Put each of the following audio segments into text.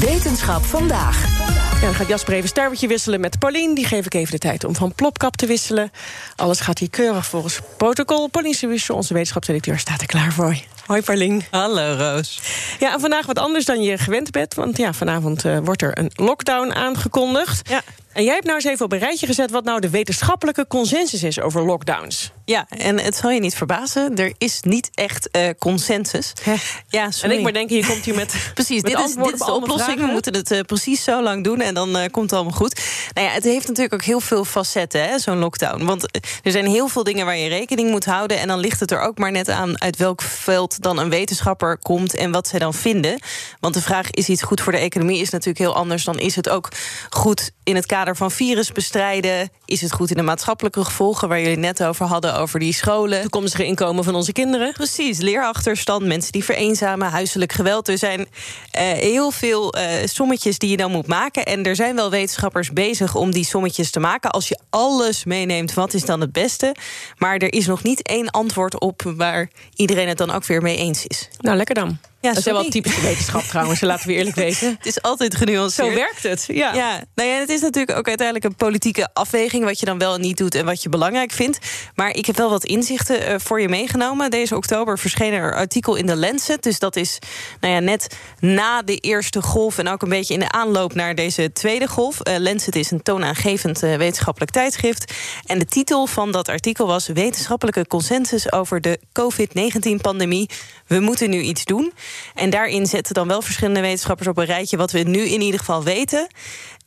Wetenschap vandaag. Ja, dan gaat Jasper even een sterretje wisselen met Paulien. Die geef ik even de tijd om van plopkap te wisselen. Alles gaat hier keurig volgens protocol. Paulien Suisse, onze wetenschapsdirecteur, staat er klaar voor. Hoi Paulien. Hallo Roos. Ja, en vandaag wat anders dan je gewend bent. Want ja, vanavond uh, wordt er een lockdown aangekondigd. Ja. En jij hebt nou eens even op een rijtje gezet... wat nou de wetenschappelijke consensus is over lockdowns. Ja, en het zal je niet verbazen. Er is niet echt uh, consensus. Ja, en ik maar denken, je komt hier met Precies, met dit, is, dit is de oplossing. Vragen. We moeten het uh, precies zo lang doen en dan uh, komt het allemaal goed. Nou ja, het heeft natuurlijk ook heel veel facetten, zo'n lockdown. Want er zijn heel veel dingen waar je rekening moet houden... en dan ligt het er ook maar net aan uit welk veld dan een wetenschapper komt... en wat zij dan vinden. Want de vraag, is iets goed voor de economie, is natuurlijk heel anders... dan is het ook goed in het kader van virus bestrijden? Is het goed in de maatschappelijke gevolgen waar jullie net over hadden, over die scholen? Toekomstige inkomen van onze kinderen? Precies, leerachterstand, mensen die vereenzamen, huiselijk geweld. Er zijn uh, heel veel uh, sommetjes die je dan moet maken. En er zijn wel wetenschappers bezig om die sommetjes te maken. Als je alles meeneemt, wat is dan het beste? Maar er is nog niet één antwoord op waar iedereen het dan ook weer mee eens is. Nou, lekker dan. Ja, dat is wel typische wetenschap trouwens, laten we eerlijk weten. Het is altijd genuanceerd. Zo werkt het, ja. ja. Nou ja, het is natuurlijk ook uiteindelijk een politieke afweging... wat je dan wel en niet doet en wat je belangrijk vindt. Maar ik heb wel wat inzichten uh, voor je meegenomen. Deze oktober verscheen er een artikel in de Lancet. Dus dat is nou ja, net na de eerste golf... en ook een beetje in de aanloop naar deze tweede golf. Uh, Lancet is een toonaangevend uh, wetenschappelijk tijdschrift. En de titel van dat artikel was... Wetenschappelijke consensus over de COVID-19-pandemie. We moeten nu iets doen. En daarin zetten dan wel verschillende wetenschappers op een rijtje... wat we nu in ieder geval weten.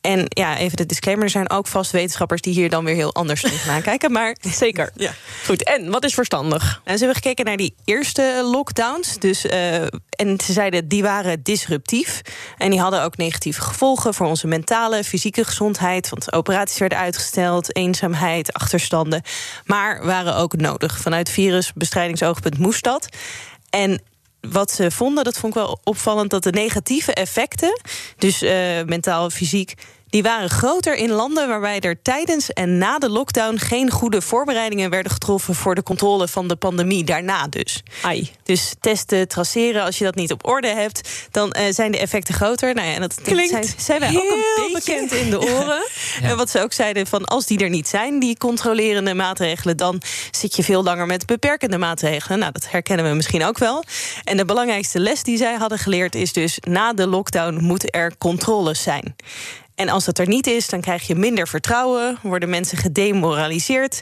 En ja, even de disclaimer: er zijn ook vast wetenschappers die hier dan weer heel anders tegenaan kijken. Maar zeker. Ja. Goed, en wat is verstandig? Nou, ze hebben gekeken naar die eerste lockdowns. Dus, uh, en ze zeiden die waren disruptief. En die hadden ook negatieve gevolgen voor onze mentale, fysieke gezondheid. Want operaties werden uitgesteld, eenzaamheid, achterstanden. Maar waren ook nodig. Vanuit virusbestrijdingsoogpunt moest dat. En wat ze vonden, dat vond ik wel opvallend, dat de negatieve effecten, dus uh, mentaal, fysiek, die waren groter in landen waarbij er tijdens en na de lockdown geen goede voorbereidingen werden getroffen voor de controle van de pandemie daarna dus. Ai. Dus testen, traceren, als je dat niet op orde hebt, dan uh, zijn de effecten groter. Nou ja, en dat klinkt zijn, zijn wij ook een beetje bekend in de oren. Ja. En wat ze ook zeiden van als die er niet zijn, die controlerende maatregelen, dan zit je veel langer met beperkende maatregelen. Nou, dat herkennen we misschien ook wel. En de belangrijkste les die zij hadden geleerd is dus na de lockdown moeten er controles zijn. En als dat er niet is, dan krijg je minder vertrouwen, worden mensen gedemoraliseerd.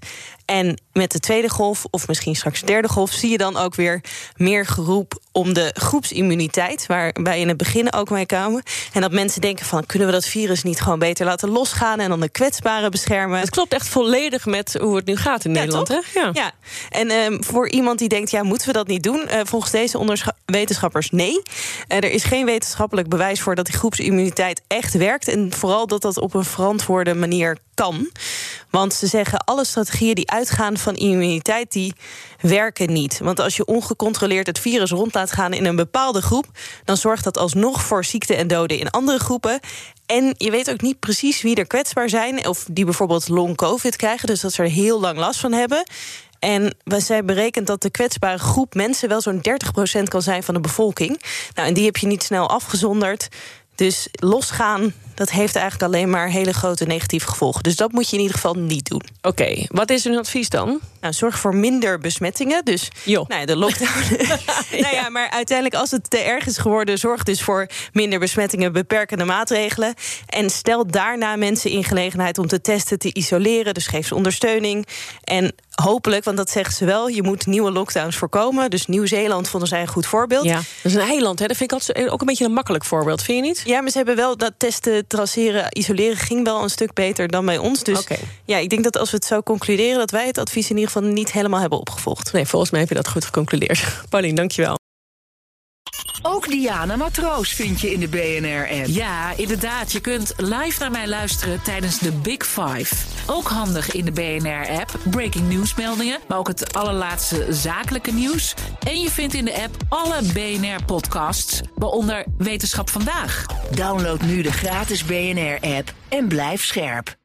En met de tweede golf, of misschien straks de derde golf, zie je dan ook weer meer geroep om de groepsimmuniteit, waar wij in het begin ook mee kwamen. En dat mensen denken van kunnen we dat virus niet gewoon beter laten losgaan en dan de kwetsbaren beschermen. Het klopt echt volledig met hoe het nu gaat in ja, Nederland. Hè? Ja. ja. En um, voor iemand die denkt, ja, moeten we dat niet doen? Uh, volgens deze wetenschappers nee. Uh, er is geen wetenschappelijk bewijs voor dat die groepsimmuniteit echt werkt. En vooral dat dat op een verantwoorde manier kan. Want ze zeggen alle strategieën die uitgaan van immuniteit, die werken niet. Want als je ongecontroleerd het virus rond laat gaan in een bepaalde groep, dan zorgt dat alsnog voor ziekte en doden in andere groepen. En je weet ook niet precies wie er kwetsbaar zijn, of die bijvoorbeeld long-covid krijgen, dus dat ze er heel lang last van hebben. En we zijn berekend dat de kwetsbare groep mensen wel zo'n 30% kan zijn van de bevolking. Nou, en die heb je niet snel afgezonderd. Dus losgaan, dat heeft eigenlijk alleen maar hele grote negatieve gevolgen. Dus dat moet je in ieder geval niet doen. Oké, wat is hun advies dan? Nou, zorg voor minder besmettingen. Dus. Nou ja, de lockdown. ja. nou ja, maar uiteindelijk, als het te erg is geworden, zorg dus voor minder besmettingen, beperkende maatregelen. En stel daarna mensen in gelegenheid om te testen, te isoleren. Dus geef ze ondersteuning. En hopelijk, want dat zeggen ze wel, je moet nieuwe lockdowns voorkomen. Dus Nieuw-Zeeland vonden zij een goed voorbeeld. Ja, dat is een eiland, hè? Dat vind ik altijd ook een beetje een makkelijk voorbeeld, vind je niet? Ja, maar ze hebben wel dat testen, traceren, isoleren ging wel een stuk beter dan bij ons. Dus okay. ja, ik denk dat als we het zo concluderen, dat wij het advies in ieder geval niet helemaal hebben opgevolgd. Nee, volgens mij heb je dat goed geconcludeerd. Paulien, dankjewel. Ook Diana Matroos vind je in de BNR-app. Ja, inderdaad. Je kunt live naar mij luisteren tijdens de Big Five. Ook handig in de BNR-app. Breaking nieuwsmeldingen, maar ook het allerlaatste zakelijke nieuws. En je vindt in de app alle BNR-podcasts, waaronder Wetenschap Vandaag. Download nu de gratis BNR-app en blijf scherp.